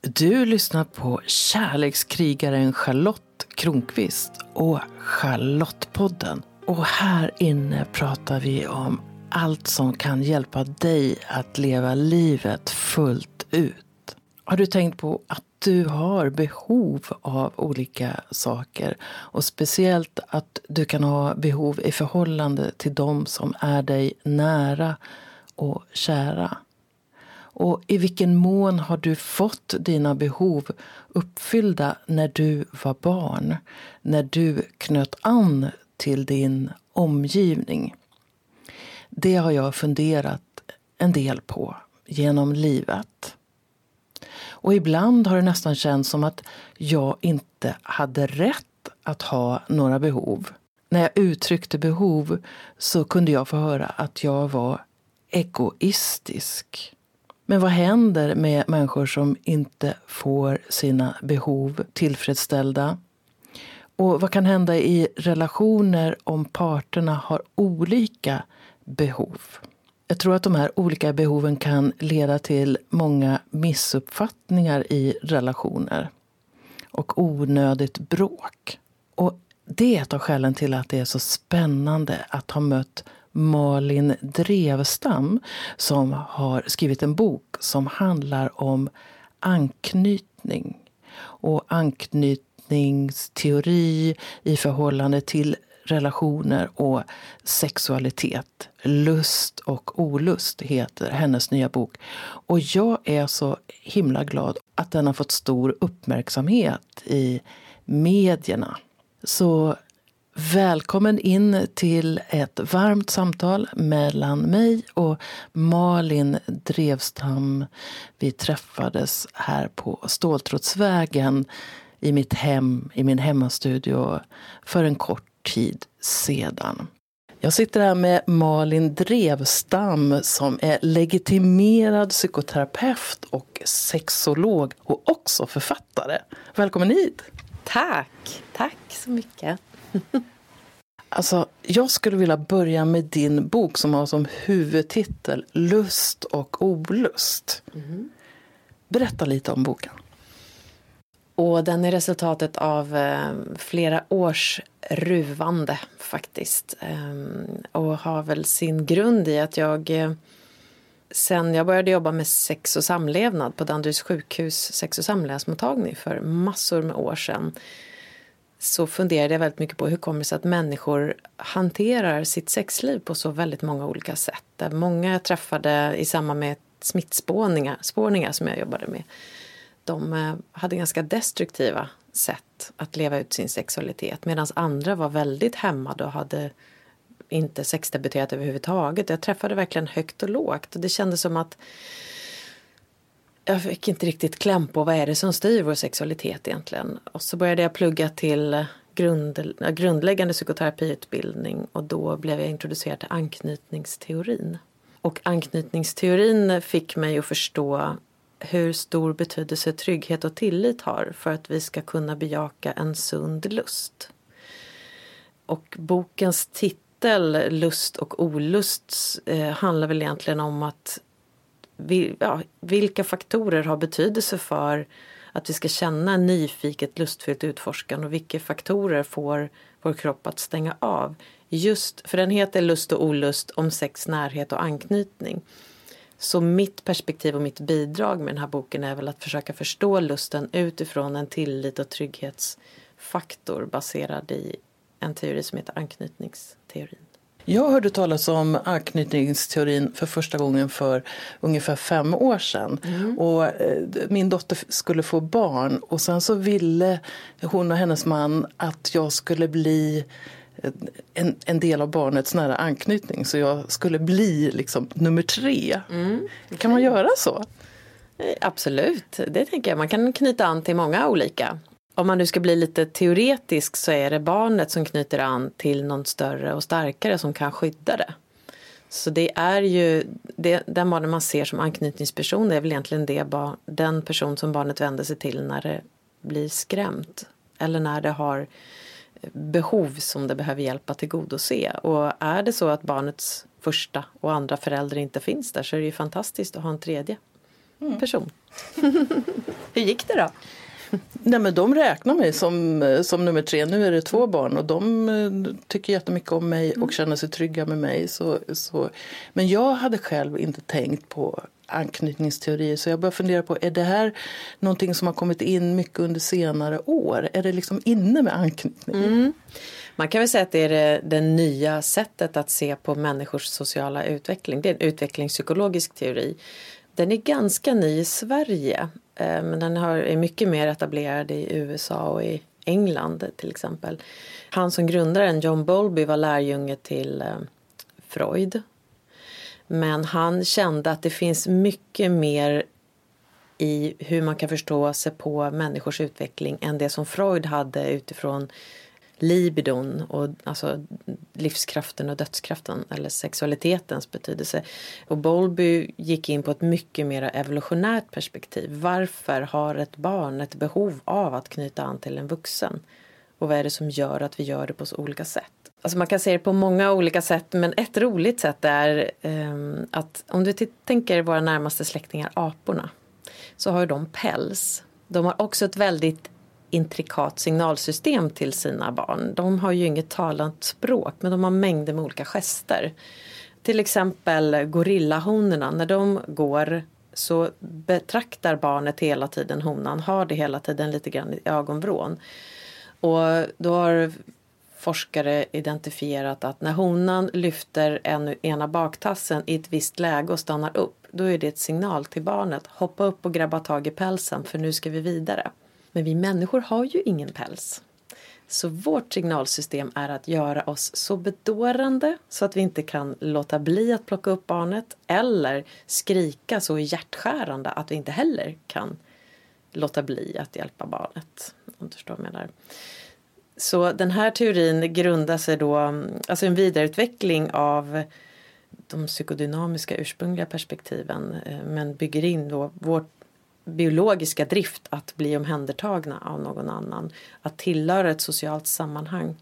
Du lyssnar på kärlekskrigaren Charlotte Kronqvist och Charlottepodden. Och här inne pratar vi om allt som kan hjälpa dig att leva livet fullt ut. Har du tänkt på att du har behov av olika saker och speciellt att du kan ha behov i förhållande till de som är dig nära och kära? Och i vilken mån har du fått dina behov uppfyllda när du var barn? När du knöt an till din omgivning? Det har jag funderat en del på genom livet. Och ibland har det nästan känts som att jag inte hade rätt att ha några behov. När jag uttryckte behov så kunde jag få höra att jag var egoistisk. Men vad händer med människor som inte får sina behov tillfredsställda? Och vad kan hända i relationer om parterna har olika behov? Jag tror att de här olika behoven kan leda till många missuppfattningar i relationer och onödigt bråk. Och det är ett av skälen till att det är så spännande att ha mött Malin Drevstam som har skrivit en bok som handlar om anknytning och anknytningsteori i förhållande till relationer och sexualitet. Lust och olust heter hennes nya bok. Och jag är så himla glad att den har fått stor uppmärksamhet i medierna. Så Välkommen in till ett varmt samtal mellan mig och Malin Drevstam. Vi träffades här på Ståltrådsvägen i mitt hem, i min hemmastudio för en kort tid sedan. Jag sitter här med Malin Drevstam som är legitimerad psykoterapeut och sexolog och också författare. Välkommen hit! Tack! Tack så mycket. Alltså, jag skulle vilja börja med din bok som har som huvudtitel Lust och olust. Mm. Berätta lite om boken. Och den är resultatet av eh, flera års ruvande faktiskt. Eh, och har väl sin grund i att jag eh, sen jag började jobba med sex och samlevnad på Danderyds sjukhus sex och samlevnadsmottagning för massor med år sedan så funderade jag väldigt mycket på hur kommer det sig att människor hanterar sitt sexliv på så väldigt många olika sätt. Många jag träffade i samband med smittspårningar spårningar som jag jobbade med de eh, hade ganska destruktiva sätt att leva ut sin sexualitet medan andra var väldigt hämmade och hade inte sexdebuterat överhuvudtaget. Jag träffade verkligen högt och lågt och det kändes som att jag fick inte riktigt kläm på vad är det som styr vår sexualitet egentligen. Och så började jag plugga till grund, grundläggande psykoterapiutbildning och då blev jag introducerad till anknytningsteorin. Och anknytningsteorin fick mig att förstå hur stor betydelse trygghet och tillit har för att vi ska kunna bejaka en sund lust. Och bokens titel Lust och olust eh, handlar väl egentligen om att ja, vilka faktorer har betydelse för att vi ska känna nyfiket, lustfyllt utforskande och vilka faktorer får vår kropp att stänga av. Just, för den heter Lust och olust om sex, närhet och anknytning. Så mitt perspektiv och mitt bidrag med den här boken är väl att försöka förstå lusten utifrån en tillit och trygghetsfaktor baserad i en teori som heter anknytningsteorin. Jag hörde talas om anknytningsteorin för första gången för ungefär fem år sedan. Mm. Och eh, min dotter skulle få barn och sen så ville hon och hennes man att jag skulle bli eh, en, en del av barnets nära anknytning så jag skulle bli liksom nummer tre. Mm. Kan man göra så? Eh, absolut, det tänker jag. Man kan knyta an till många olika om man nu ska bli lite teoretisk så är det barnet som knyter an till någon större och starkare som kan skydda det. Så det är ju, det, den barnen man ser som anknytningsperson är väl egentligen det barn, den person som barnet vänder sig till när det blir skrämt. Eller när det har behov som det behöver hjälp att tillgodose. Och är det så att barnets första och andra förälder inte finns där så är det ju fantastiskt att ha en tredje. mm. person. Hur gick det då? Nej men de räknar mig som, som nummer tre. Nu är det två barn och de eh, tycker jättemycket om mig och mm. känner sig trygga med mig. Så, så. Men jag hade själv inte tänkt på anknytningsteorier så jag började fundera på är det här någonting som har kommit in mycket under senare år? Är det liksom inne med anknytning? Mm. Man kan väl säga att det är det, det, nya sättet att se på människors sociala utveckling. Det är en utvecklingspsykologisk teori. Den är ganska ny i Sverige Eh, men den är mycket mer etablerad i USA och i England till exempel. Han som grundade den, John Bowlby, var lärjunge till eh, Freud. Men han kände att det finns mycket mer i hur man kan förstå sig på människors utveckling än det som Freud hade utifrån libidon och alltså livskraften och dödskraften eller sexualitetens betydelse. Och Bowlby gick in på ett mycket mer evolutionärt perspektiv. Varför har ett barn ett behov av att knyta an till en vuxen? Och vad är det som gör att vi gör det på så olika sätt? Alltså man kan se det på många olika sätt men ett roligt sätt är um, att om du tänker våra närmaste släktingar aporna så har de päls. De har också ett väldigt intrikat signalsystem till sina barn. De har ju inget talat språk men de har mängder med olika gester. Till exempel gorillahonorna, när de går så betraktar barnet hela tiden honan, har det hela tiden lite grann i ögonvrån. Och då har forskare identifierat att när honan lyfter en, ena baktassen i ett visst läge och stannar upp, då är det ett signal till barnet. Hoppa upp och grabba tag i pälsen för nu ska vi vidare. Men vi människor har ju ingen päls. Så vårt signalsystem är att göra oss så bedårande så att vi inte kan låta bli att plocka upp barnet eller skrika så hjärtskärande att vi inte heller kan låta bli att hjälpa barnet. Om du förstår vad jag menar. Så den här teorin grundar sig då, alltså en vidareutveckling av de psykodynamiska ursprungliga perspektiven eh, men bygger in då vårt biologiska drift att bli omhändertagna av någon annan. Att tillhöra ett socialt sammanhang.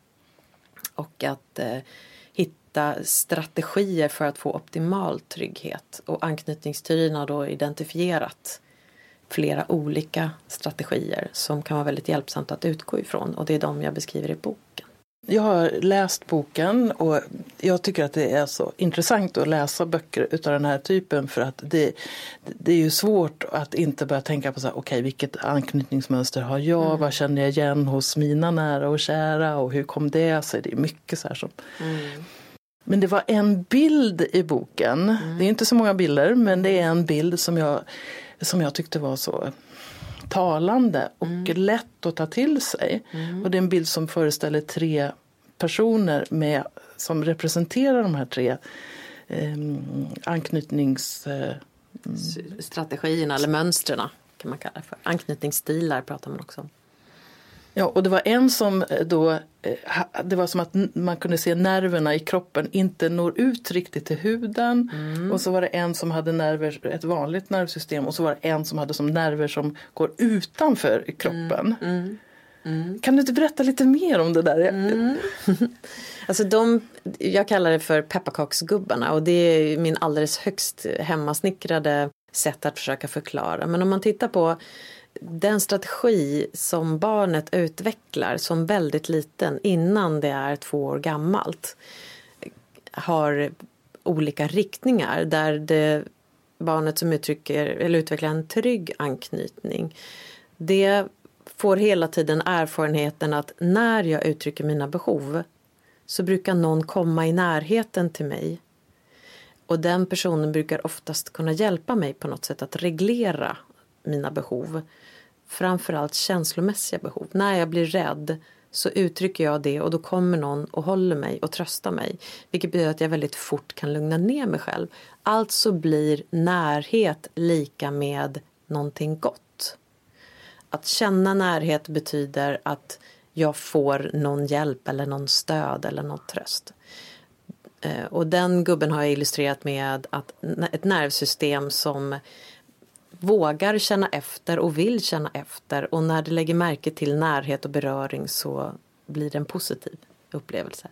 Och att eh, hitta strategier för att få optimal trygghet. Och anknytningsteorin har då identifierat flera olika strategier som kan vara väldigt hjälpsamt att utgå ifrån. Och det är de jag beskriver i boken. Jag har läst boken och jag tycker att det är så intressant att läsa böcker utav den här typen för att det, det är ju svårt att inte börja tänka på så här, okay, vilket anknytningsmönster har jag, mm. vad känner jag igen hos mina nära och kära och hur kom det sig? Det är mycket så här som mm. Men det var en bild i boken, mm. det är inte så många bilder men det är en bild som jag, som jag tyckte var så talande och mm. lätt att ta till sig. Mm. Och det är en bild som föreställer tre personer med, som representerar de här tre eh, anknytnings... Eh, Strategierna eller mönstren kan man kalla det för. Anknytningsstilar pratar man också om. Ja, och det var en som eh, då, eh, det var som att man kunde se nerverna i kroppen inte når ut riktigt till huden. Mm. Och så var det en som hade nerver, ett vanligt nervsystem och så var det en som hade som nerver som går utanför kroppen. Mm. Mm. mm. Kan du inte berätta lite mer om det där? Mm. alltså de, jag kallar det för pepparkaksgubbarna och det är min alldeles högst hemmasnickrade sätt att försöka förklara. Men om man tittar på den strategi som barnet utvecklar som väldigt liten innan det är två år gammalt har olika riktningar där det barnet som uttrycker eller utvecklar en trygg anknytning. Det får hela tiden erfarenheten att när jag uttrycker mina behov så brukar någon komma i närheten till mig. Och den personen brukar oftast kunna hjälpa mig på något sätt att reglera mina behov framförallt känslomässiga behov. När jag blir rädd så uttrycker jag det och då kommer någon och håller mig och tröstar mig. Vilket betyder att jag väldigt fort kan lugna ner mig själv. Alltså blir närhet lika med någonting gott. Att känna närhet betyder att jag får någon hjälp eller någon stöd eller någon tröst. Eh, och den gubben har jag illustrerat med att ett nervsystem som vågar känna efter och vill känna efter och när det lägger märke till närhet och beröring så blir det en positiv upplevelse.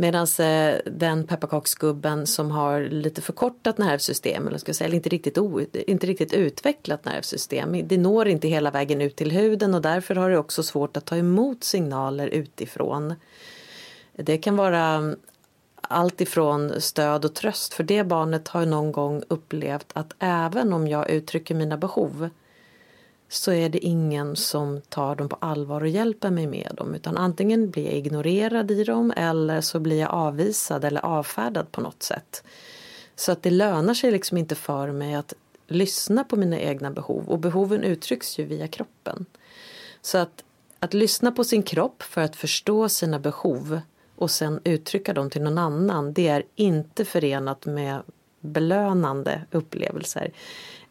Medan eh, den pepparkaksgubben som har lite förkortat nervsystem eller, ska jag säga, eller inte, riktigt o, inte riktigt utvecklat nervsystem. Det når inte hela vägen ut till huden och därför har det också svårt att ta emot signaler utifrån. Det kan vara allt ifrån stöd och tröst för det barnet har någon gång upplevt att även om jag uttrycker mina behov så är det ingen som tar dem på allvar och hjälper mig med dem utan antingen blir jag ignorerad i dem eller så blir jag avvisad eller avfärdad på något sätt. Så att det lönar sig liksom inte för mig att lyssna på mina egna behov och behoven uttrycks ju via kroppen. Så att, att lyssna på sin kropp för att förstå sina behov och sen uttrycka dem till någon annan det är inte förenat med belönande upplevelser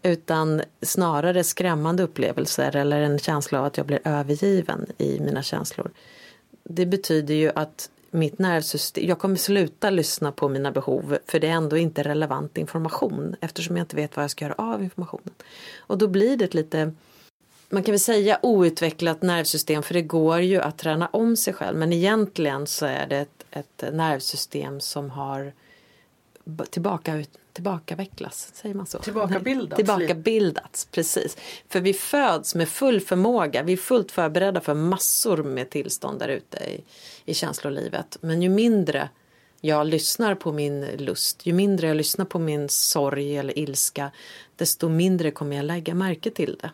utan snarare skrämmande upplevelser eller en känsla av att jag blir övergiven i mina känslor. Det betyder ju att mitt nervsystem, jag kommer sluta lyssna på mina behov för det är ändå inte relevant information eftersom jag inte vet vad jag ska göra av informationen. Och då blir det ett lite man kan väl säga outvecklat nervsystem för det går ju att träna om sig själv men egentligen så är det ett, ett nervsystem som har tillbaka, tillbakavecklas, säger man så? Tillbakabildats. Tillbakabildats, precis. För vi föds med full förmåga, vi är fullt förberedda för massor med tillstånd där ute i, i känslolivet. Men ju mindre jag lyssnar på min lust, ju mindre jag lyssnar på min sorg eller ilska, desto mindre kommer jag lägga märke till det.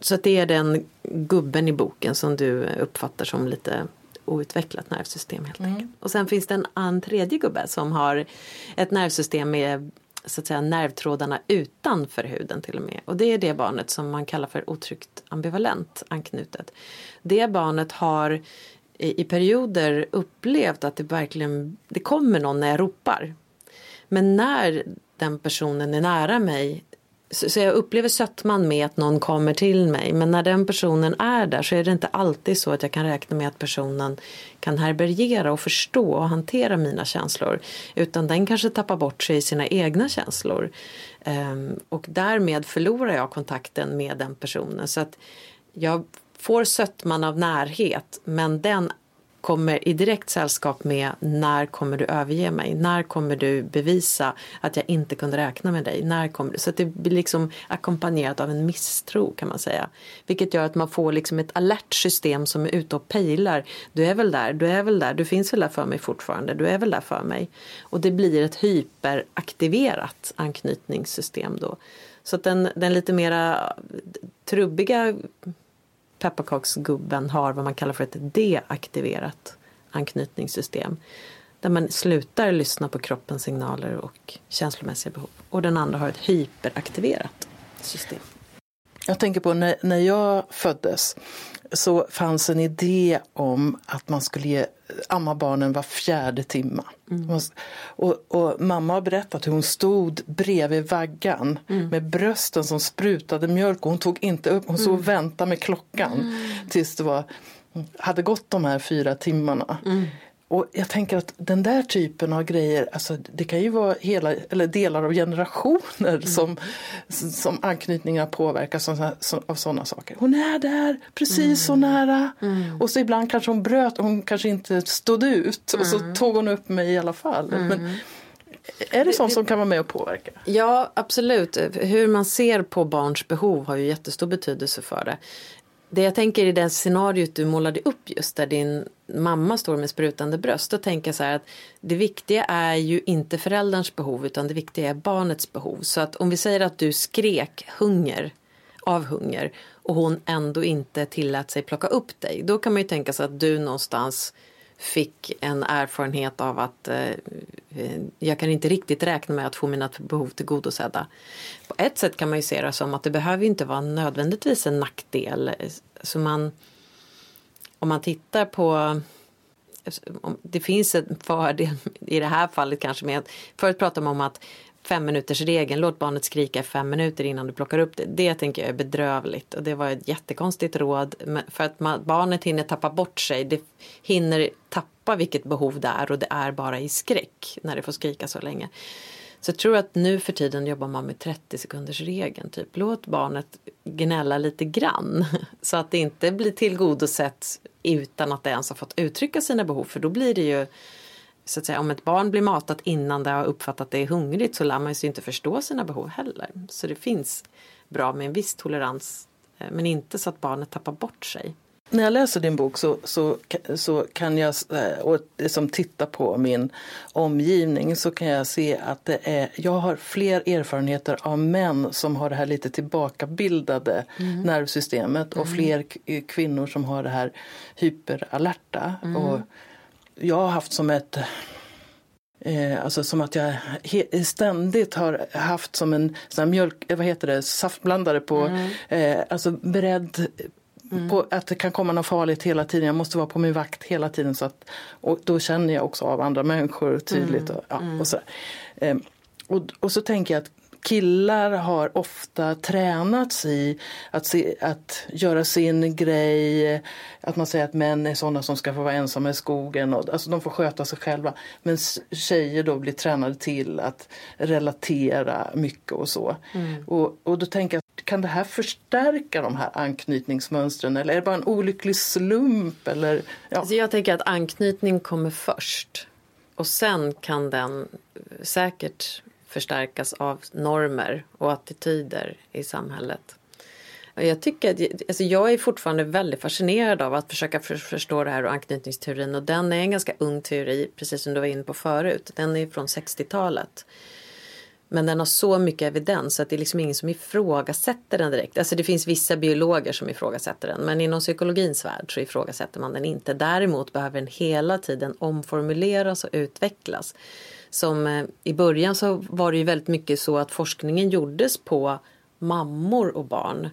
Så det är den gubben i boken som du uppfattar som lite outvecklat nervsystem helt mm. enkelt. Och sen finns det en, en tredje gubbe som har ett nervsystem med så att säga nervtrådarna utanför huden till och med. Och det är det barnet som man kallar för otryggt ambivalent anknutet. Det barnet har i, i perioder upplevt att det verkligen det kommer någon när jag ropar. Men när den personen är nära mig så, så jag upplever sötman med att någon kommer till mig. Men när den personen är där så är det inte alltid så att jag kan räkna med att personen kan härbärgera och förstå och hantera mina känslor. Utan den kanske tappar bort sig i sina egna känslor. Um, och därmed förlorar jag kontakten med den personen. Så att jag får sötman av närhet men den kommer i direkt sällskap med när kommer du överge mig? När kommer du bevisa att jag inte kunde räkna med dig? När kommer du? Så att det blir liksom ackompanjerat av en misstro kan man säga. Vilket gör att man får liksom ett alert system som är ute och pejlar. Du är väl där, du är väl där, du finns väl där för mig fortfarande, du är väl där för mig. Och det blir ett hyperaktiverat anknytningssystem då. Så att den, den lite mera trubbiga pepparkaksgubben har vad man kallar för ett deaktiverat anknytningssystem. Där man slutar lyssna på kroppens signaler och känslomässiga behov. Och den andra har ett hyperaktiverat system. Jag tänker på när, när jag föddes så fanns en idé om att man skulle ge, amma barnen var fjärde timma. Mm. Och, och, mamma har berättat hur hon stod bredvid vaggan mm. med brösten som sprutade mjölk och hon tog inte upp, hon stod och mm. väntade med klockan mm. tills det var, hade gått de här fyra timmarna. Och jag tänker att den där typen av grejer, alltså det kan ju vara hela, eller delar av generationer mm. som, som anknytningar påverkas av, av sådana saker. Hon är där, precis mm. så nära. Mm. Och så ibland kanske hon bröt, hon kanske inte stod ut och så mm. tog hon upp mig i alla fall. Men, mm. är det sånt som kan vara med och påverka? Ja, absolut. Hur man ser på barns behov har ju jättestor betydelse för det. Det jag tänker i det scenariot du målade upp just där din mamma står med sprutande bröst. Då tänker jag så här att det viktiga är ju inte förälderns behov utan det viktiga är barnets behov. Så att om vi säger att du skrek hunger av hunger och hon ändå inte tillät sig plocka upp dig. Då kan man ju tänka sig att du någonstans fick en erfarenhet av att eh, eh jag kan inte riktigt räkna med att få mina behov tillgodosedda. På ett sätt kan man ju se det som att det behöver inte vara nödvändigtvis en nackdel. Eh, så man, om man tittar på det finns en fördel i det här fallet kanske med att förut pratade man om att fem minuters regeln, låt barnet skrika i fem minuter innan du plockar upp det. Det tänker jag är bedrövligt och det var ett jättekonstigt råd för att man, barnet hinner tappa bort sig. Det hinner tappa vilket behov det är och det är bara i skräck när det får skrika så länge. Så jag tror att nu för tiden jobbar man med 30 sekunders regeln. Typ låt barnet gnälla lite grann så att det inte blir tillgodosett utan att det ens har fått uttrycka sina behov för då blir det ju så att säga, om ett barn blir matat innan det har uppfattat att det är hungrigt så lär man sig inte förstå sina behov heller. Så det finns bra med en viss tolerans eh, men inte så att barnet tappar bort sig. När jag läser din bok så, så, så kan jag, eh, och liksom titta på min omgivning, så kan jag se att det är, jag har fler erfarenheter av män som har det här lite tillbakabildade mm. nervsystemet och mm. fler kvinnor som har det här hyperalerta. Mm. Och jag har haft som ett Eh, alltså som att jag ständigt har haft som en sån mjölk, eh, vad heter det, saftblandare på, mm. eh, alltså beredd Mm. På att det kan komma något farligt hela tiden. Jag måste vara på min vakt hela tiden. Så att, och då känner jag också av andra människor tydligt. Mm. Och, ja, och, så. Eh, och, och så tänker jag att killar har ofta tränats i att, se, att göra sin grej. Att man säger att män är sådana som ska få vara ensamma i skogen. Och, alltså de får sköta sig själva. Men tjejer då blir tränade till att relatera mycket och så. Mm. Och, och då tänker jag, kan det här förstärka de här anknytningsmönstren eller är det bara en olycklig slump? Eller, ja. alltså jag tänker att anknytning kommer först. Och sen kan den säkert förstärkas av normer och attityder i samhället. Jag, tycker att, alltså jag är fortfarande väldigt fascinerad av att försöka förstå det här och anknytningsteorin och den är en ganska ung teori, precis som du var inne på förut. Den är från 60-talet. Men den har så mycket evidens att det är liksom ingen som ifrågasätter den direkt. Alltså det finns vissa biologer som ifrågasätter den men inom psykologins värld så ifrågasätter man den inte. Däremot behöver den hela tiden omformuleras och utvecklas som eh, i början så var det ju väldigt mycket så att forskningen gjordes på mammor och barn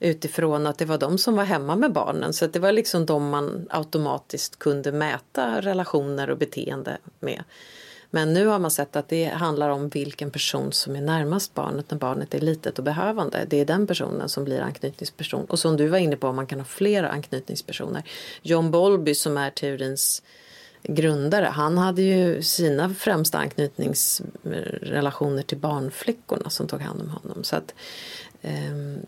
utifrån att det var de som var hemma med barnen så att det var liksom de man automatiskt kunde mäta relationer och beteende med. Men nu har man sett att det handlar om vilken person som är närmast barnet när barnet är litet och behövande. Det är den personen som blir anknytningsperson. Och som du var inne på, man kan ha flera anknytningspersoner. John Bolby som är teorins grundare, han hade ju sina främsta anknytningsrelationer till barnflickorna som tog hand om honom. Så att, ehm,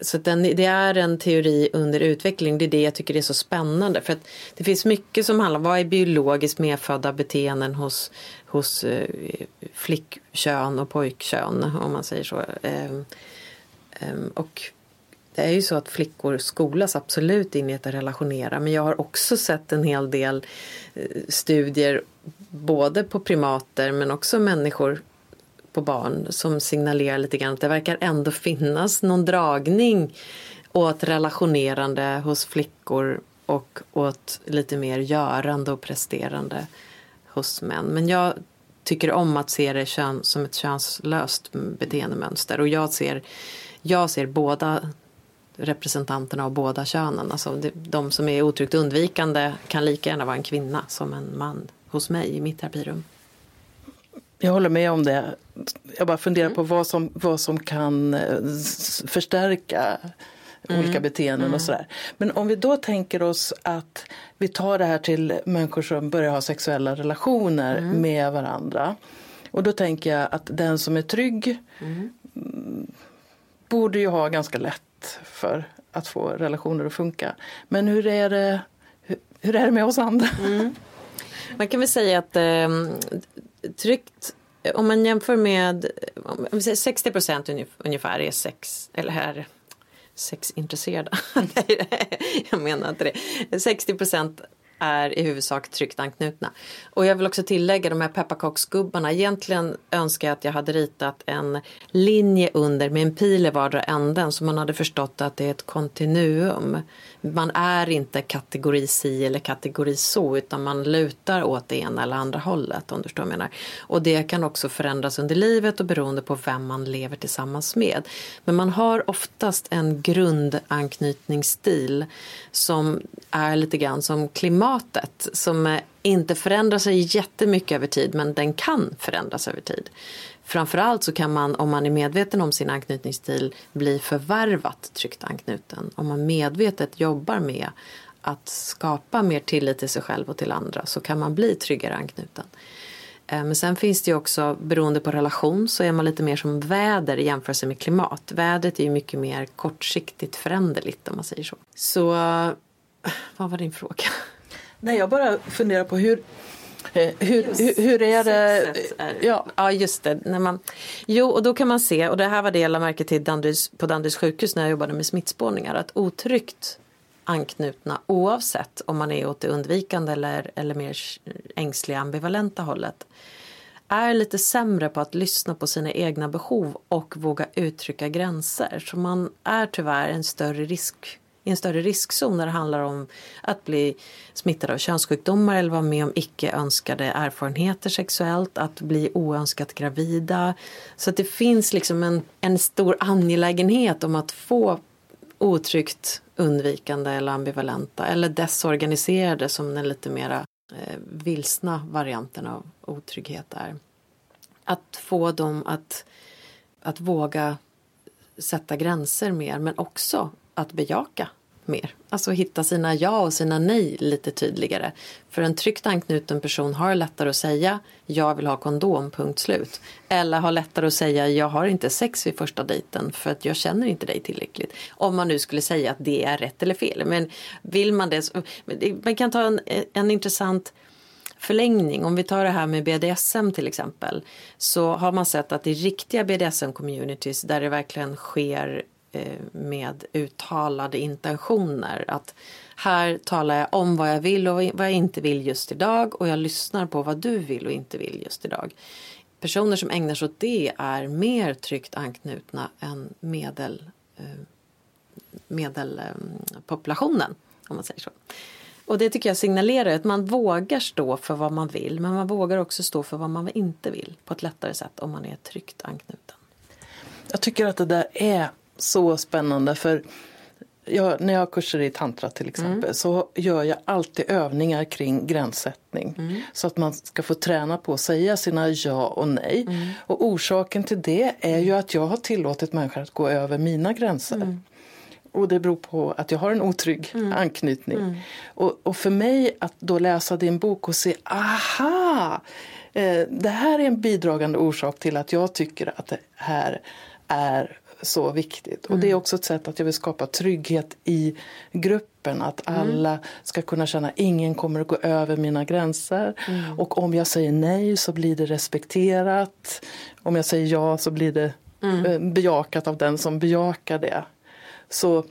så den, det är en teori under utveckling. Det är det jag tycker är så spännande. För att det finns mycket som handlar om vad är biologiskt medfödda beteenden hos, hos eh, flickkön och pojkkön om man säger så. Eh, och det är ju så att flickor skolas absolut in i att relationera men jag har också sett en hel del eh, studier både på primater men också människor på barn som signalerar lite grann att det verkar ändå finnas någon dragning åt relationerande hos flickor och åt lite mer görande och presterande hos män. Men jag tycker om att se det kön, som ett könslöst beteendemönster och jag ser, jag ser båda representanterna av båda könen. Alltså de som är otryggt undvikande kan lika gärna vara en kvinna som en man hos mig i mitt terapirum. Jag håller med om det. Jag bara funderar mm. på vad som, vad som kan eh, förstärka mm. olika beteenden mm. och sådär. Men om vi då tänker oss att vi tar det här till människor som börjar ha sexuella relationer mm. med varandra. Och då tänker jag att den som är trygg mm. borde ju ha ganska lätt för att få relationer att funka. Men hur är det, hur, hur är det med oss andra? Mm. Man kan väl säga att eh, tryggt om man jämför med om säger 60 procent ungefär är sex eller här sexintresserade. jag menar inte det. 60 procent är i huvudsak tryggt anknutna. Och jag vill också tillägga de här pepparkaksgubbarna. Egentligen önskar jag att jag hade ritat en linje under med en pil i vardera änden så man hade förstått att det är ett kontinuum. Man är inte kategori si eller kategori så utan man lutar åt det ena eller andra hållet om du förstår vad jag menar. Och det kan också förändras under livet och beroende på vem man lever tillsammans med. Men man har oftast en grundanknytningsstil som är lite grann som klimatet som inte förändrar sig jättemycket över tid men den kan förändras över tid. Framförallt så kan man om man är medveten om sin anknytningsstil bli förvärvat tryggt anknuten. Om man medvetet jobbar med att skapa mer tillit till sig själv och till andra så kan man bli tryggare anknuten. Eh, men sen finns det ju också, beroende på relation, så är man lite mer som väder i jämförelse med klimat. Vädret är ju mycket mer kortsiktigt föränderligt om man säger så. Så, eh, vad var din fråga? Nej, jag bara funderar på hur, Eh, hur, hur, hur, är det? Ja. ja, just det. När man, jo, och då kan man se, och det här var det jag lade märke till Danderyds, på Danderyds sjukhus när jag jobbade med smittspårningar, att otryggt anknutna oavsett om man är åt det undvikande eller, eller mer ängsliga ambivalenta hållet är lite sämre på att lyssna på sina egna behov och våga uttrycka gränser. Så man är tyvärr en större risk, i en större riskzon när det handlar om att bli smittad av könssjukdomar eller vara med om icke önskade erfarenheter sexuellt, att bli oönskat gravida. Så att det finns liksom en, en stor angelägenhet om att få otryggt undvikande eller ambivalenta eller desorganiserade som den lite mera eh, vilsna varianten av otrygghet är. Att få dem att, att våga sätta gränser mer men också att bejaka mer. Alltså hitta sina ja och sina nej lite tydligare. För en tryggt anknuten person har lättare att säga jag vill ha kondom, punkt slut. Eller har lättare att säga jag har inte sex vid första dejten för att jag känner inte dig tillräckligt. Om man nu skulle säga att det är rätt eller fel. Men vill man det, man kan ta en, en intressant förlängning. Om vi tar det här med BDSM till exempel. Så har man sett att i riktiga BDSM-communities där det verkligen sker Eh, med uttalade intentioner. Att här talar jag om vad jag vill och vad jag inte vill just idag och jag lyssnar på vad du vill och inte vill just idag. Personer som ägnar sig åt det är mer tryggt anknutna än medel, eh, medelpopulationen. Eh, om man säger så. Och det tycker jag signalerar att man vågar stå för vad man vill men man vågar också stå för vad man inte vill på ett lättare sätt om man är tryggt anknuten. Jag tycker att det där är så spännande för jag, när jag har kurser i tantra till exempel mm. så gör jag alltid övningar kring gränssättning. Mm. Så att man ska få träna på att säga sina ja och nej. Mm. Och orsaken till det är ju att jag har tillåtit människor att gå över mina gränser. Mm. Och det beror på att jag har en otrygg mm. anknytning. Mm. Och, och, för mig att då läsa din bok och se, aha! Eh, det här är en bidragande orsak till att jag tycker att det här är så viktigt. Och det är mm. också ett sätt att jag vill skapa trygghet i gruppen. Att mm. alla ska kunna känna att ingen kommer att gå över mina gränser. Mm. Och om jag säger nej så blir det respekterat. Om jag säger ja så blir det mm. Eh, bejakat av den som bejakar det. Så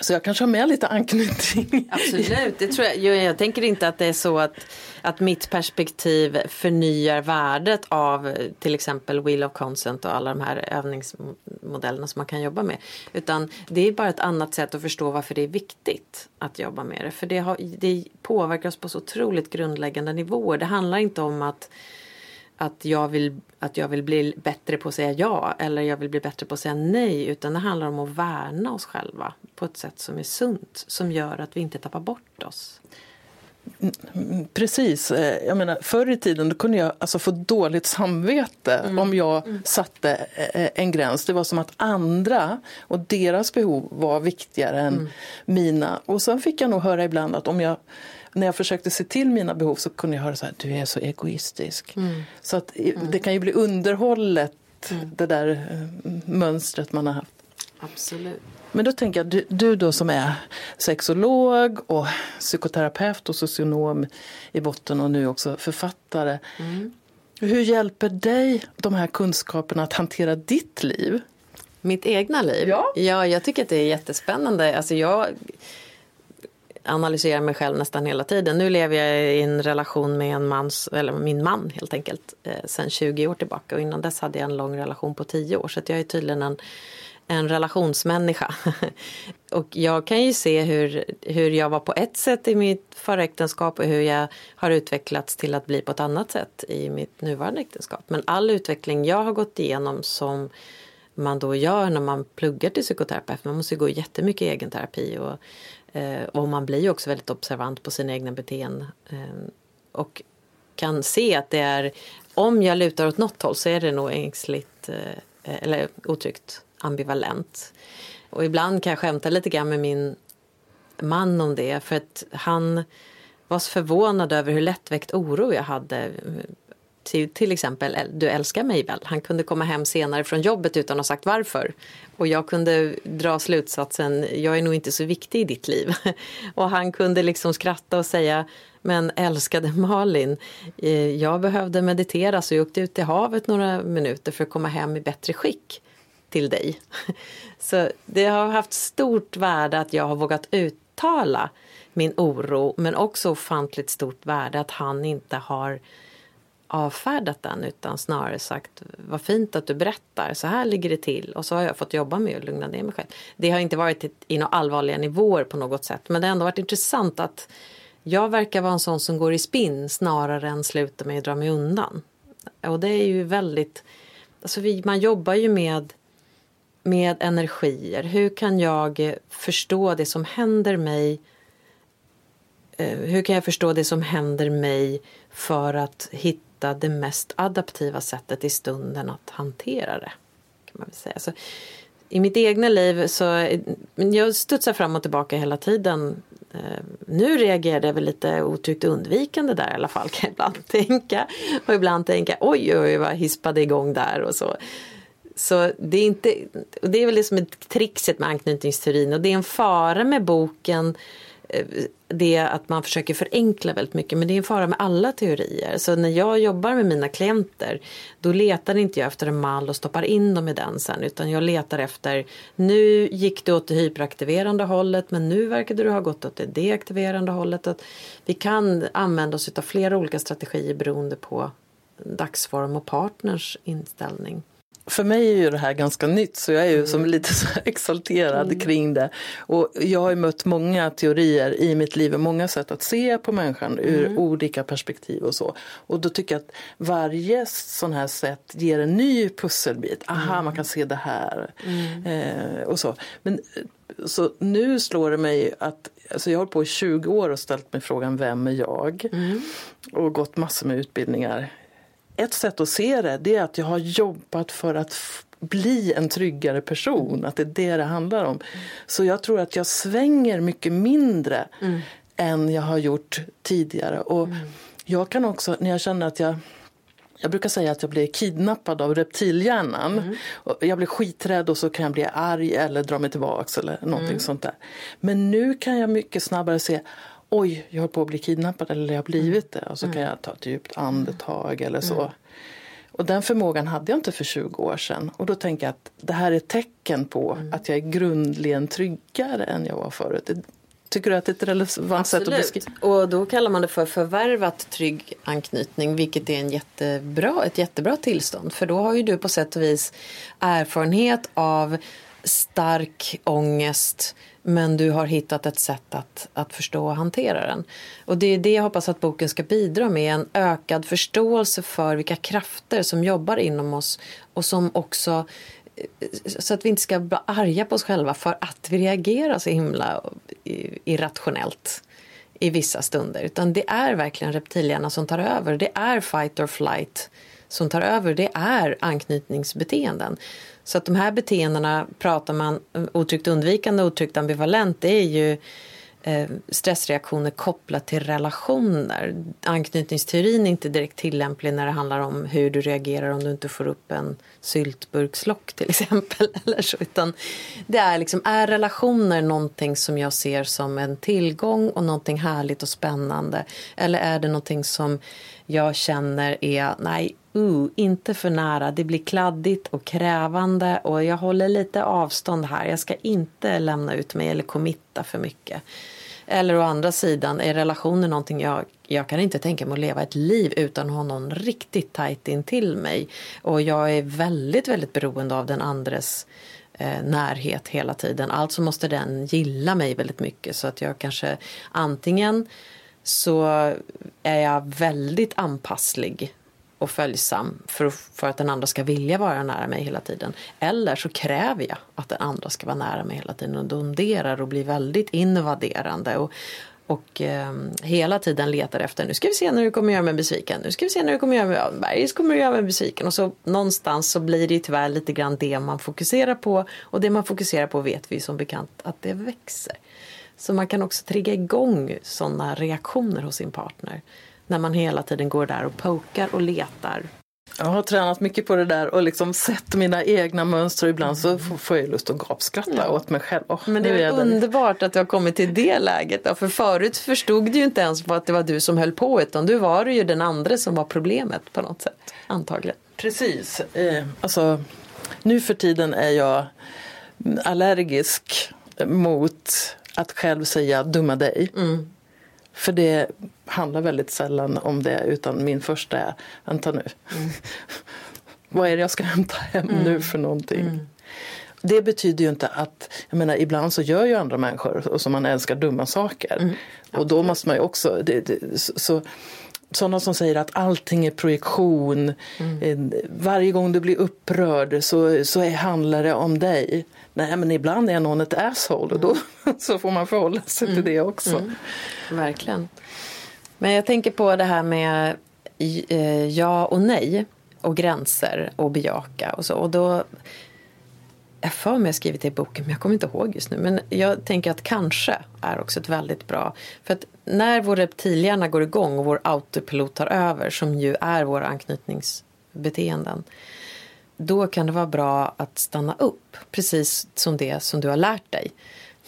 så jag kanske har med lite anknytning. Absolut, det tror. Jag, jag tänker inte att det är så att, att mitt perspektiv förnyar värdet av eh, till exempel Wheel of Consent och alla de här övningsmodellerna som man kan jobba med. Utan det är bara ett annat sätt att förstå varför det är viktigt att jobba med det. För det, har, det påverkar oss på så otroligt grundläggande nivåer. Det handlar inte om att att jag, vill, att jag vill bli bättre på att säga ja eller jag vill bli bättre på att säga nej utan det handlar om att värna oss själva på ett sätt som är sunt som gör att vi inte tappar bort oss. Precis. Eh, jag menar, förr i tiden kunde jag alltså få dåligt samvete mm. om jag mm. satte eh, en gräns. Det var som att andra och deras behov var viktigare än mm. mina. Och sen fick jag nog höra ibland att om jag när jag försökte se till mina behov så kunde jag höra så här, du är så egoistisk. Mm. Så att mm. det kan ju bli underhållet, det där eh, mönstret man har haft. Absolut. Men då tänker jag, du, du då som är sexolog och psykoterapeut och socionom i botten och nu också författare. Mm. Hur hjälper dig de här kunskaperna att hantera ditt liv? Mitt egna liv? Ja. ja, jag tycker att det är jättespännande. Alltså jag analyserar mig själv nästan hela tiden. Nu lever jag i en relation med en mans, eller min man helt enkelt, eh, sen 20 år tillbaka. Och innan dess hade jag en lång relation på 10 år. Så jag är tydligen en, en relationsmänniska. och jag kan ju se hur, hur jag var på ett sätt i mitt förra äktenskap och hur jag har utvecklats till att bli på ett annat sätt i mitt nuvarande äktenskap. Men all utveckling jag har gått igenom som man då gör när man pluggar till psykoterapeut. Man måste ju gå jättemycket egen terapi och eh, och man blir ju också väldigt observant på sina egna beteenden. Eh, och kan se att det är, om jag lutar åt något håll så är det nog ängsligt eh, eller otryggt ambivalent. Och ibland kan jag skämta lite grann med min man om det för att han var så förvånad över hur lättväckt oro jag hade till, till exempel du älskar mig väl. Han kunde komma hem senare från jobbet utan att ha sagt varför. Och jag kunde dra slutsatsen, jag är nog inte så viktig i ditt liv. Och han kunde liksom skratta och säga, men älskade Malin, eh, jag behövde meditera så jag åkte ut i havet några minuter för att komma hem i bättre skick till dig. Så det har haft stort värde att jag har vågat uttala min oro men också ofantligt stort värde att han inte har avfärdat den utan snarare sagt vad fint att du berättar, så här ligger det till och så har jag fått jobba med att lugna ner mig själv. Det har inte varit i några allvarliga nivåer på något sätt men det har ändå varit intressant att jag verkar vara en sån som går i spinn snarare än slutar med att dra mig undan. Och det är ju väldigt, alltså vi, man jobbar ju med med energier. Hur kan jag eh, förstå det som händer mig eh, hur kan jag förstå det som händer mig för att hitta det mest adaptiva sättet i stunden att hantera det? Kan man väl säga. Så, I mitt egna liv så jag studsar fram och tillbaka hela tiden. Eh, nu reagerar jag väl lite otryggt undvikande där i alla fall kan jag ibland tänka. Och ibland tänka oj oj vad hispade igång där och så. Så det är, inte, det är väl det som är trixet med anknytningsteorin och det är en fara med boken eh, det att man försöker förenkla väldigt mycket men det är en fara med alla teorier. Så när jag jobbar med mina klienter då letar inte jag efter en mall och stoppar in dem i den sen utan jag letar efter nu gick du åt det hyperaktiverande hållet men nu verkade du ha gått åt det deaktiverande hållet. Att vi kan använda oss av flera olika strategier beroende på dagsform och partners inställning för mig är ju det här ganska nytt så jag är ju mm. som lite så exalterad mm. kring det. Och jag har ju mött många teorier i mitt liv och många sätt att se på människan ur mm. olika perspektiv och så. Och då tycker jag att varje sån här sätt ger en ny pusselbit. Aha, mm. man kan se det här. Mm. Eh, och så. Men så nu slår det mig att alltså jag har på i 20 år och ställt mig frågan vem är jag? Mm. Och gått massor med utbildningar ett sätt att se det, det är att jag har jobbat för att bli en tryggare person, att det är det det handlar om. Så jag tror att jag svänger mycket mindre mm. än jag har gjort tidigare. Och mm. jag kan också, när jag känner att jag jag brukar säga att jag blir kidnappad av reptilhjärnan. Mm. Jag blir skiträdd och så kan jag bli arg eller dra mig tillbaks eller någonting mm. sånt där. Men nu kan jag mycket snabbare se oj, jag håller på att bli kidnappad eller jag har blivit det. Och så kan mm. jag ta ett djupt andetag eller så. Mm. Och den förmågan hade jag inte för 20 år sedan. Och då tänker jag att det här är ett tecken på mm. att jag är grundligen tryggare än jag var förut. Tycker du att det är ett relevant Absolut. sätt att beskriva? Och då kallar man det för förvärvat trygg anknytning vilket är en jättebra, ett jättebra tillstånd. För då har ju du på sätt och vis erfarenhet av stark ångest men du har hittat ett sätt att, att förstå och hantera den. Och det är det jag hoppas att boken ska bidra med. En ökad förståelse för vilka krafter som jobbar inom oss och som också eh, så att vi inte ska bli arga på oss själva för att vi reagerar så himla eh, irrationellt i vissa stunder. Utan det är verkligen reptilhjärnan som tar över. Det är fight or flight som tar över. Det är anknytningsbeteenden. Så att de här beteendena pratar man otryggt undvikande och otryggt ambivalent. Det är ju eh, stressreaktioner kopplat till relationer. Anknytningsteorin är inte direkt tillämplig när det handlar om hur du reagerar om du inte får upp en syltburkslock till exempel. Eller så. Utan det är, liksom, är relationer någonting som jag ser som en tillgång och någonting härligt och spännande? Eller är det någonting som jag känner är, nej, uh, inte för nära. Det blir kladdigt och krävande och jag håller lite avstånd här. Jag ska inte lämna ut mig eller committa för mycket. Eller å andra sidan, är relationen någonting jag, jag kan inte tänka mig att leva ett liv utan att ha någon riktigt tajt in till mig. Och jag är väldigt, väldigt beroende av den andres eh, närhet hela tiden. Alltså måste den gilla mig väldigt mycket så att jag kanske antingen så är jag väldigt anpasslig och följsam för, för att den andra ska vilja vara nära mig hela tiden. Eller så kräver jag att den andra ska vara nära mig hela tiden och donderar och blir väldigt invaderande. Och, och eh, hela tiden letar efter, nu ska vi se när du kommer göra mig besviken, nu ska vi se när du kommer göra mig, ja, bergis kommer du göra mig besviken. Och så någonstans så blir det tyvärr lite grann det man fokuserar på. Och det man fokuserar på vet vi som bekant att det växer. Så man kan också trigga igång sådana reaktioner hos sin partner. När man hela tiden går där och pokar och letar. Jag har tränat mycket på det där och liksom sett mina egna mönster. Ibland så får jag lust att gapskratta ja. åt mig själv. Oh, Men det är, är underbart att du har kommit till det läget. Då. För förut förstod du ju inte ens att det var du som höll på utan du var ju den andra som var problemet på något sätt. Antagligen. Precis. Eh, alltså, nu för tiden är jag allergisk mot att själv säga dumma dig. Mm. För det handlar väldigt sällan om det utan min första är, vänta nu, mm. vad är det jag ska hämta hem mm. nu för någonting? Mm. Det betyder ju inte att, jag menar ibland så gör ju andra människor som man älskar dumma saker. Mm. Och då måste man ju också, det, det, så, sådana som säger att allting är projektion. Mm. Varje gång du blir upprörd så, så är, handlar det om dig. Nej men ibland är någon ett asshole och då så får man förhålla sig mm. till det också. Mm. Verkligen. Men jag tänker på det här med eh, ja och nej och gränser och bejaka och så. Och då, jag för mig jag skrivit det i boken men jag kommer inte ihåg just nu. Men jag tänker att kanske är också ett väldigt bra. För att när vår reptilhjärna går igång och vår autopilot tar över som ju är våra anknytningsbeteenden då kan det vara bra att stanna upp, precis som det som du har lärt dig.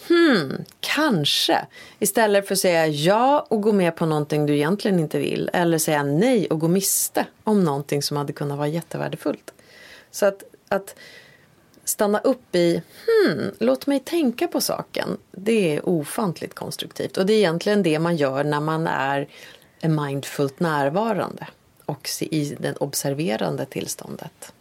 Hmm, kanske. Istället för att säga ja och gå med på någonting du egentligen inte vill. Eller säga nej och gå miste om någonting som hade kunnat vara jättevärdefullt. Så att, att stanna upp i hmm, låt mig tänka på saken. Det är ofantligt konstruktivt. Och det är egentligen det man gör när man är mindfullt närvarande och i det observerande tillståndet.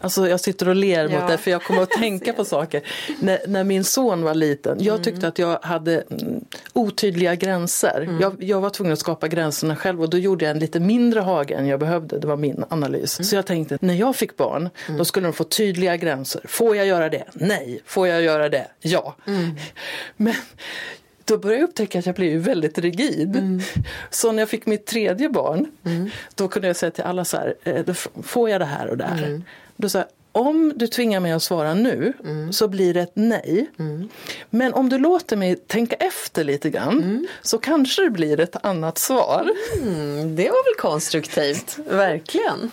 Alltså jag sitter och ler ja. mot det för jag kommer att tänka på saker. När, när, min son var liten, jag mm. tyckte att jag hade mm, otydliga gränser. Mm. Jag, jag, var tvungen att skapa gränserna själv och då gjorde jag en lite mindre hage än jag behövde. Det var min analys. Mm. Så jag tänkte, när jag fick barn, då skulle de få tydliga gränser. Får jag göra det? Nej. Får jag göra det? Ja. Men då började jag upptäcka att jag blev väldigt rigid. Mm. Så när jag fick mitt tredje barn, mm. då kunde jag säga till alla så här, eh, får jag det här och det här? Mm. Då sa jag, om du tvingar mig att svara nu mm. så blir det ett nej. Mm. Men om du låter mig tänka efter lite grann mm. så kanske det blir ett annat svar. Mm, det var väl konstruktivt, verkligen.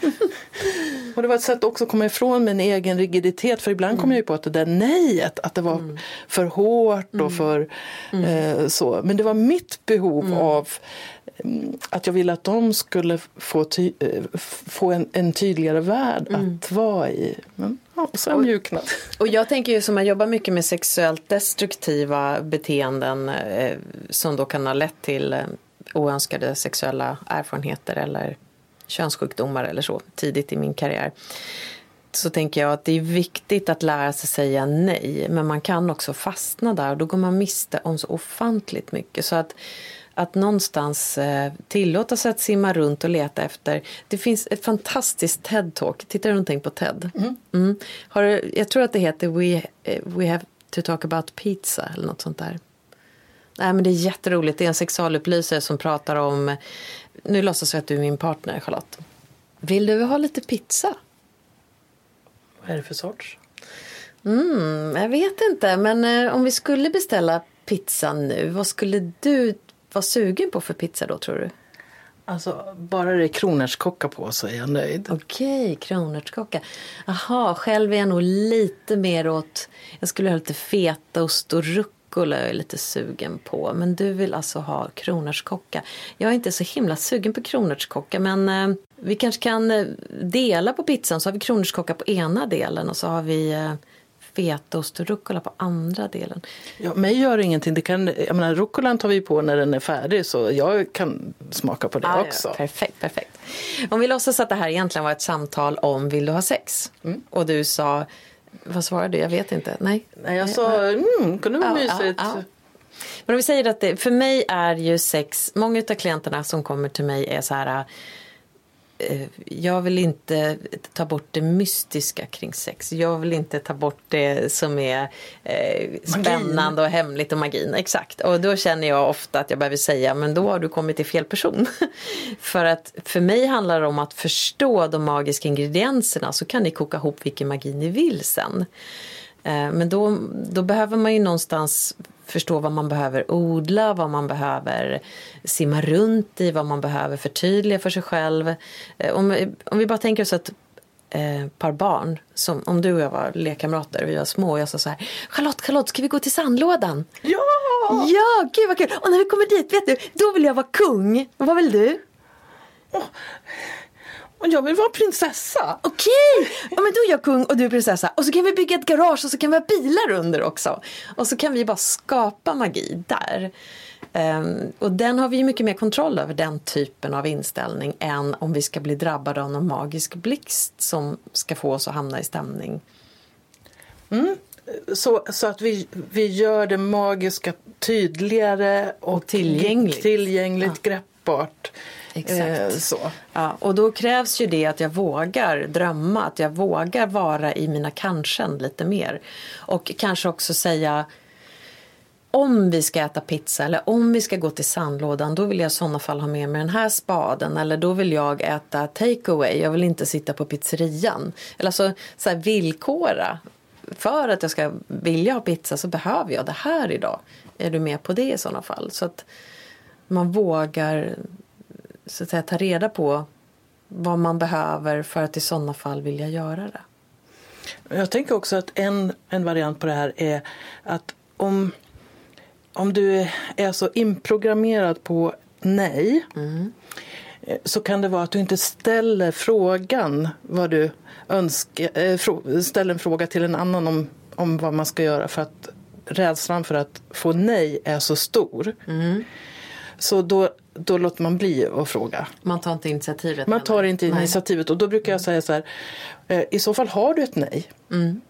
och det var ett sätt också att komma ifrån min egen rigiditet för ibland kom jag ju på att det där nejet, att det var mm. för hårt och mm. för eh, så. Men det var mitt behov av att jag ville att de skulle få, ty, eh, få en, en, tydligare värld mm. att vara i. Men ja, jag mjuknat. Och jag tänker ju som jag jobbar mycket med sexuellt destruktiva beteenden eh, som då kan ha lett till eh, oönskade sexuella erfarenheter eller könssjukdomar eller så tidigt i min karriär. Så tänker jag att det är viktigt att lära sig säga nej men man kan också fastna där och då går man miste om så ofantligt mycket. Så att att någonstans eh, tillåta sig att simma runt och leta efter. Det finns ett fantastiskt TED-talk. Tittar du någonting på TED? Mm. Mm. Har du, jag tror att det heter We, eh, We have to talk about pizza eller något sånt där. Nej, men det är jätteroligt. Det är en sexualupplysare som pratar om... Nu låtsas vi att du är min partner, Charlotte. Vill du ha lite pizza? Vad är det för sorts? Mm, jag vet inte, men eh, om vi skulle beställa pizza nu, vad skulle du vara sugen på för pizza då tror du? Alltså bara det är kronärtskocka på så är jag nöjd. Okej, kronärtskocka. Jaha, själv är jag nog lite mer åt... Jag skulle ha lite fetaost och rucola jag är lite sugen på. Men du vill alltså ha kronärtskocka. Jag är inte så himla sugen på kronärtskocka men eh, vi kanske kan eh, dela på pizzan så har vi kronärtskocka på ena delen och så har vi eh, fetaost och rucola på andra delen. Ja, mig gör det ingenting. Det kan, jag menar, rucolan tar vi på när den är färdig så jag kan smaka på det ah, också. Ja, perfekt, perfekt. Om vi låtsas att det här egentligen var ett samtal om vill du ha sex? Mm. Och du sa, vad svarade du? Jag vet inte. Nej, Nej jag sa, mm, kunde vara ja, mysigt. Ja, ja. Men om vi säger att det, för mig är ju sex, många av klienterna som kommer till mig är så här jag vill inte ta bort det mystiska kring sex. Jag vill inte ta bort det som är eh, spännande och hemligt och magin. Exakt. Och då känner jag ofta att jag behöver säga men då har du kommit till fel person. för att för mig handlar det om att förstå de magiska ingredienserna så kan ni koka ihop vilken magi ni vill sen. Eh, men då, då behöver man ju någonstans förstå vad man behöver odla, vad man behöver simma runt i, vad man behöver förtydliga för sig själv. Eh, om, om vi bara tänker oss att eh, par barn, som, om du och jag var lekkamrater och vi var små och jag sa så här Charlotte, Charlotte, ska vi gå till sandlådan? Ja! Ja, gud vad kul! Och när vi kommer dit, vet du, då vill jag vara kung. Vad vill du? Oh. Och jag vill vara prinsessa. Okej, ja, men då är jag kung och du är prinsessa. Och så kan vi bygga ett garage och så kan vi ha bilar under också. Och så kan vi bara skapa magi där. Um, och den har vi ju mycket mer kontroll över, den typen av inställning, än om vi ska bli drabbade av någon magisk blixt som ska få oss att hamna i stämning. Mm. Så, så att vi, vi gör det magiska tydligare och, och tillgängligt, tillgängligt ja. greppbart. Exakt. Eh, så. Ja, och då krävs ju det att jag vågar drömma, att jag vågar vara i mina kanske lite mer. Och kanske också säga om vi ska äta pizza eller om vi ska gå till sandlådan då vill jag i sådana fall ha med mig den här spaden eller då vill jag äta takeaway, jag vill inte sitta på pizzerian. Eller alltså så här, villkora. För att jag ska vilja ha pizza så behöver jag det här idag. Är du med på det i sådana fall? Så att man vågar så att säga, ta reda på vad man behöver för att i sådana fall vilja göra det. Jag tänker också att en, en variant på det här är att om om du är så inprogrammerad på nej mm. så kan det vara att du inte ställer frågan vad du önskar, äh, ställer en fråga till en annan om, om vad man ska göra för att rädslan för att få nej är så stor. Mm. Så då, då låter man bli att fråga. Man tar inte initiativet? Man tar inte nej. initiativet och då brukar jag säga så här, eh, i så fall har du ett nej. Mm.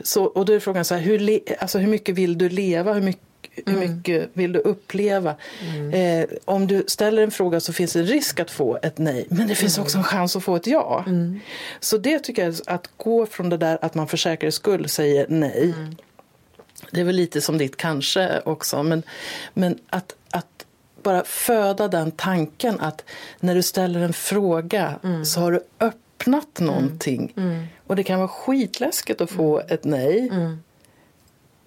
Så, och då är frågan så här, hur, alltså hur mycket vill du leva? Hur mycket hur mm. mycket vill du uppleva? Mm. Eh, om du ställer en fråga så finns det en risk att få ett nej. Men det finns mm. också en chans att få ett ja. Mm. Så det tycker jag, att gå från det där att man för säkerhets skull säger nej. Det är väl lite som ditt kanske också. Men, men att, att bara föda den tanken att när du ställer en fråga mm. så har du öppnat någonting. Och det kan vara skitläskigt att få ett nej.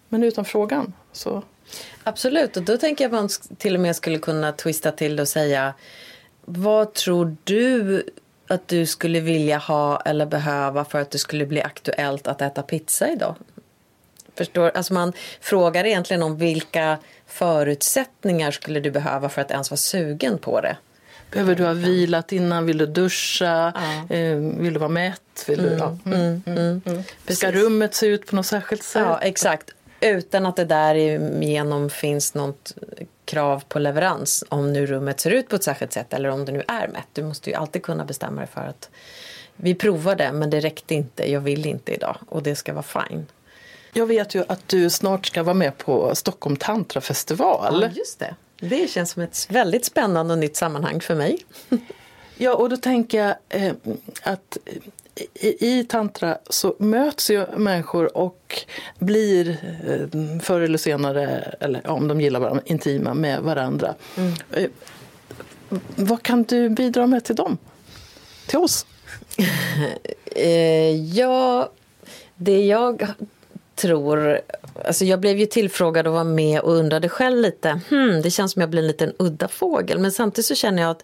Men utan frågan så Absolut, och då tänker jag att man till och med skulle kunna twista till och säga vad tror du att du skulle vilja ha eller behöva för att det skulle bli aktuellt att äta pizza idag? Förstår? Alltså man frågar egentligen om vilka förutsättningar skulle du behöva för att ens vara sugen på det? Behöver du ha vilat innan? Vill du duscha? Ja. Eh, vill du vara mätt? Vill du, mm, ja. mm, mm, mm. mm. Ska rummet se ut på något särskilt sätt? Ja, exakt. Utan att det därigenom finns något krav på leverans om nu rummet ser ut på ett särskilt sätt eller om det nu är mätt. Du måste ju alltid kunna bestämma dig för att vi provade men det räckte inte, jag vill inte idag och det ska vara fine. Jag vet ju att du snart ska vara med på Stockholm Tantra festival. Ja, just det. Det känns som ett väldigt spännande och nytt sammanhang för mig. Ja, och då tänker jag eh, att i, i tantra så möts ju människor och blir eh, förr eller senare, eller om de gillar varandra, intima med varandra. Mm. Eh, vad kan du bidra med till dem? Till oss? eh, ja, det jag tror... Alltså jag blev ju tillfrågad att vara med och undrade själv lite. Hmm, det känns som jag blir en liten udda fågel. Men samtidigt så känner jag att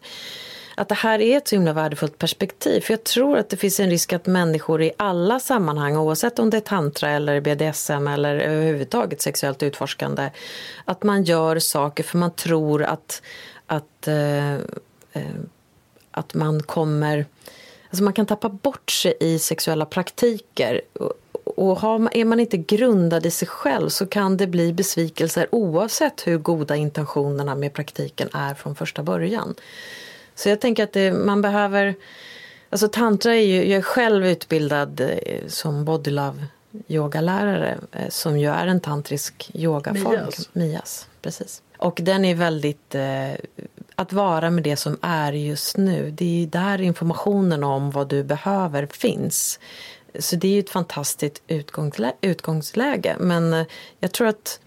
att det här är ett så himla värdefullt perspektiv. För jag tror att det finns en risk att människor i alla sammanhang, oavsett om det är tantra eller BDSM eller överhuvudtaget sexuellt utforskande, att man gör saker för man tror att, att, eh, eh att man kommer... Alltså man kan tappa bort sig i sexuella praktiker. Och har, är man inte grundad i sig själv så kan det bli besvikelser oavsett hur goda intentionerna med praktiken är från första början. Så jag tänker att det, man behöver... Alltså tantra är ju, jag är själv utbildad eh, som bodylove yogalärare eh, som ju är en tantrisk yogaform. Mias. Mias, precis. Och den är väldigt... Eh, att vara med det som är just nu. Det är där informationen om vad du behöver finns. Så det är ju ett fantastiskt utgångslä utgångsläge. Men eh, jag tror att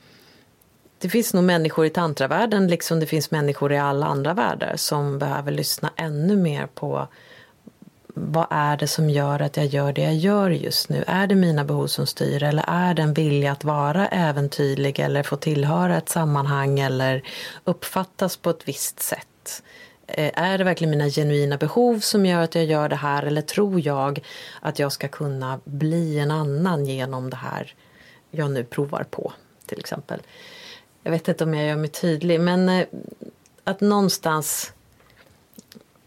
det finns nog människor i tantravärlden liksom det finns människor i alla andra världar som behöver lyssna ännu mer på vad är det som gör att jag gör det jag gör just nu? Är det mina behov som styr eller är det en vilja att vara äventyrlig eller få tillhöra ett sammanhang eller uppfattas på ett visst sätt? Eh, är det verkligen mina genuina behov som gör att jag gör det här eller tror jag att jag ska kunna bli en annan genom det här jag nu provar på till exempel? Jag vet inte om jag gör mig tydlig men eh, att någonstans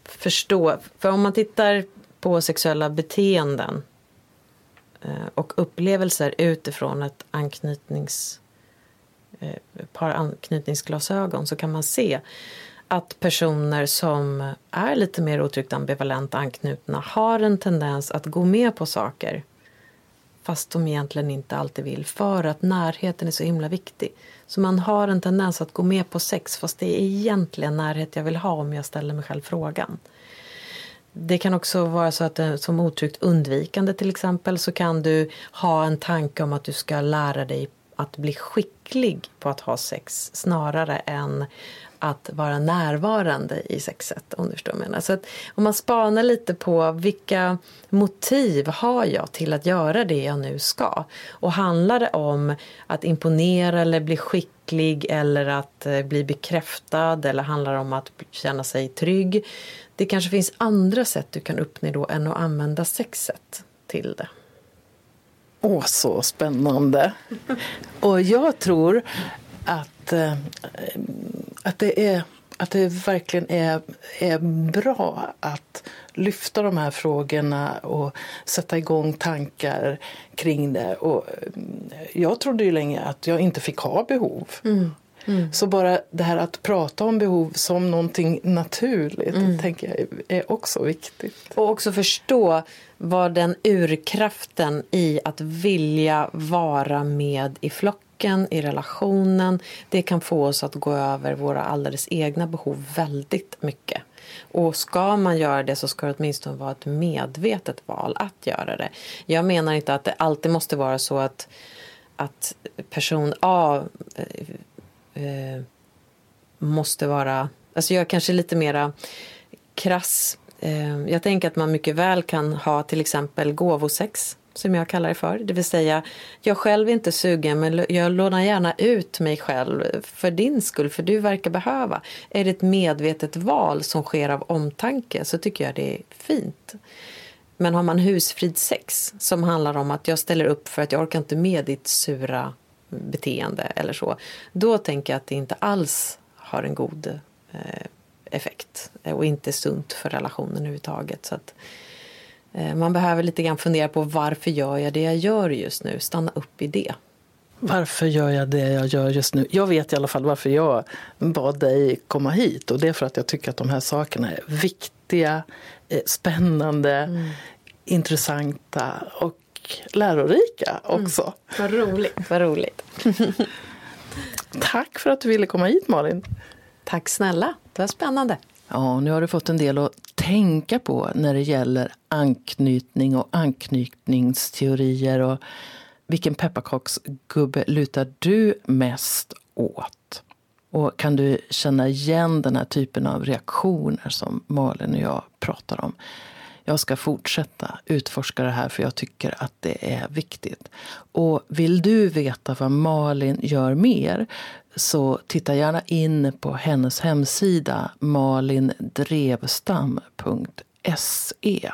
förstå. För om man tittar på sexuella beteenden eh, och upplevelser utifrån ett anknytnings, par anknytningsglasögon så kan man se att personer som är lite mer otryggt ambivalent anknutna har en tendens att gå med på saker fast de egentligen inte alltid vill för att närheten är så himla viktig. Så man har en tendens att gå med på sex fast det är egentligen närhet jag vill ha om jag ställer mig själv frågan. Det kan också vara så att som otryggt undvikande till exempel så kan du ha en tanke om att du ska lära dig att bli skicklig på att ha sex snarare än att vara närvarande i sexet. Om du förstår vad jag menar. Så att om man spanar lite på vilka motiv har jag till att göra det jag nu ska? Och handlar det om att imponera eller bli skicklig eller att eh, bli bekräftad eller handlar det om att känna sig trygg? Det kanske finns andra sätt du kan uppnå då än att använda sexet till det. Åh, så spännande! Och jag tror att, eh, att, det, är, att det verkligen är, är bra att lyfta de här frågorna och sätta igång tankar kring det. Och eh, jag trodde ju länge att jag inte fick ha behov. Mm. Mm. Så bara det här att prata om behov som någonting naturligt mm. tänker jag är också viktigt. Och också förstå vad den urkraften i att vilja vara med i flocken flocken, i relationen. Det kan få oss att gå över våra alldeles egna behov väldigt mycket. Och ska man göra det så ska det åtminstone vara ett medvetet val att göra det. Jag menar inte att det alltid måste vara så att, att person A eh, eh, måste vara... Alltså jag är kanske lite mera krass. Eh, jag tänker att man mycket väl kan ha till exempel gåvosex som jag kallar det för. Det vill säga, jag själv är inte sugen men jag lånar gärna ut mig själv för din skull, för du verkar behöva. Är det ett medvetet val som sker av omtanke så tycker jag det är fint. Men har man husfridsex som handlar om att jag ställer upp för att jag orkar inte med ditt sura beteende eller så. Då tänker jag att det inte alls har en god eh, effekt och inte sunt för relationen överhuvudtaget. Så att, Eh, man behöver lite grann fundera på varför gör jag det jag gör just nu? Stanna upp i det. Varför gör jag det jag gör just nu? Jag vet i alla fall varför jag bad dig komma hit. Och Det är för att jag tycker att de här sakerna är viktiga, eh, spännande, mm. intressanta och lärorika också. Mm. Vad roligt. Vad roligt. Tack för att du ville komma hit Malin. Tack snälla, det var spännande. Ja, nu har du fått en del att tänka på när det gäller anknytning och anknytningsteorier. Och vilken pepparkaksgubbe lutar du mest åt? Och kan du känna igen den här typen av reaktioner som Malin och jag pratar om? Jag ska fortsätta utforska det här för jag tycker att det är viktigt. Och vill du veta vad Malin gör mer så titta gärna in på hennes hemsida malindrevstam.se.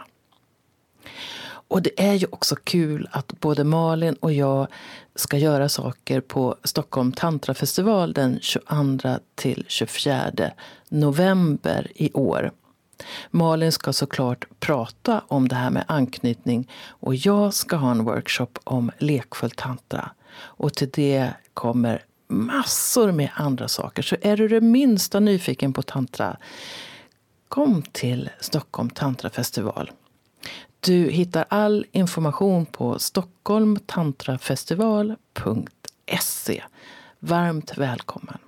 Och det är ju också kul att både Malin och jag ska göra saker på Stockholm Tantrafestival den 22 till 24 november i år. Malin ska såklart prata om det här med anknytning och jag ska ha en workshop om lekfull tantra. Och till det kommer massor med andra saker. Så är du det minsta nyfiken på tantra, kom till Stockholm Tantrafestival. Du hittar all information på stockholmtantrafestival.se. Varmt välkommen!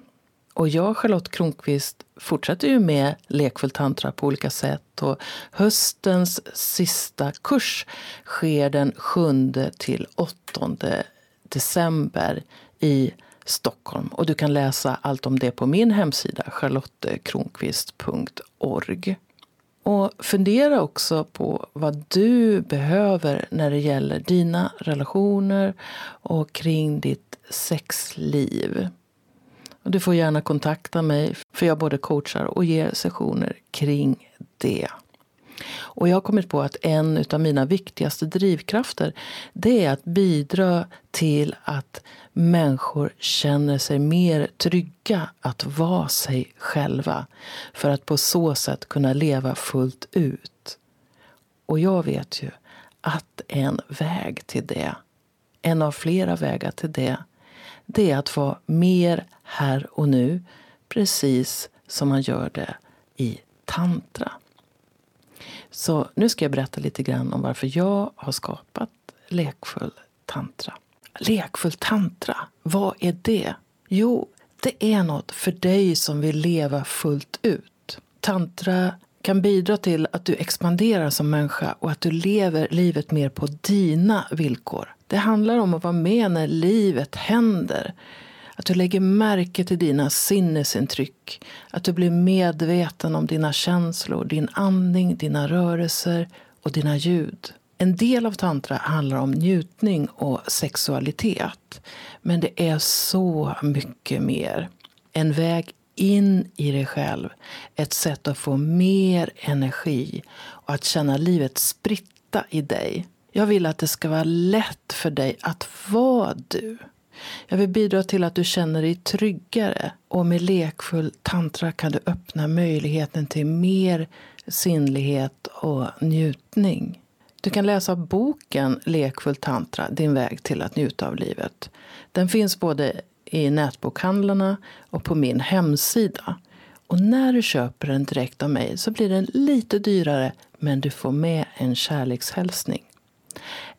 Och jag, Charlotte Kronqvist, fortsätter ju med lekfull tantra på olika sätt. Och höstens sista kurs sker den 7 till 8 december i Stockholm. Och du kan läsa allt om det på min hemsida charlottekronqvist.org. Och fundera också på vad du behöver när det gäller dina relationer och kring ditt sexliv. Och du får gärna kontakta mig, för jag både coachar och ger sessioner kring det. Och jag har kommit på att en av mina viktigaste drivkrafter det är att bidra till att människor känner sig mer trygga att vara sig själva för att på så sätt kunna leva fullt ut. Och jag vet ju att en väg till det, en av flera vägar till det, det är att vara mer här och nu, precis som man gör det i tantra. Så nu ska jag berätta lite grann om varför jag har skapat Lekfull tantra. Lekfull tantra, vad är det? Jo, det är något för dig som vill leva fullt ut. Tantra kan bidra till att du expanderar som människa och att du lever livet mer på dina villkor. Det handlar om att vara med när livet händer. Att du lägger märke till dina sinnesintryck. Att du blir medveten om dina känslor, din andning, dina rörelser och dina ljud. En del av tantra handlar om njutning och sexualitet. Men det är så mycket mer. En väg in i dig själv. Ett sätt att få mer energi och att känna livet spritta i dig. Jag vill att det ska vara lätt för dig att vara du. Jag vill bidra till att du känner dig tryggare och med lekfull tantra kan du öppna möjligheten till mer sinnlighet och njutning. Du kan läsa boken Lekfull tantra, din väg till att njuta av livet. Den finns både i nätbokhandlarna och på min hemsida. Och när du köper den direkt av mig så blir den lite dyrare men du får med en kärlekshälsning.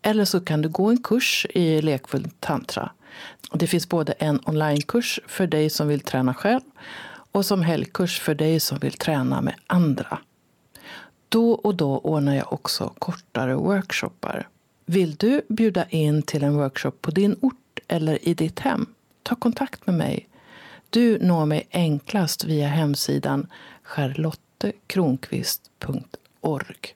Eller så kan du gå en kurs i lekfull tantra. Det finns både en onlinekurs för dig som vill träna själv och som helgkurs för dig som vill träna med andra. Då och då ordnar jag också kortare workshoppar. Vill du bjuda in till en workshop på din ort eller i ditt hem? Ta kontakt med mig. Du når mig enklast via hemsidan charlottekronqvist.org.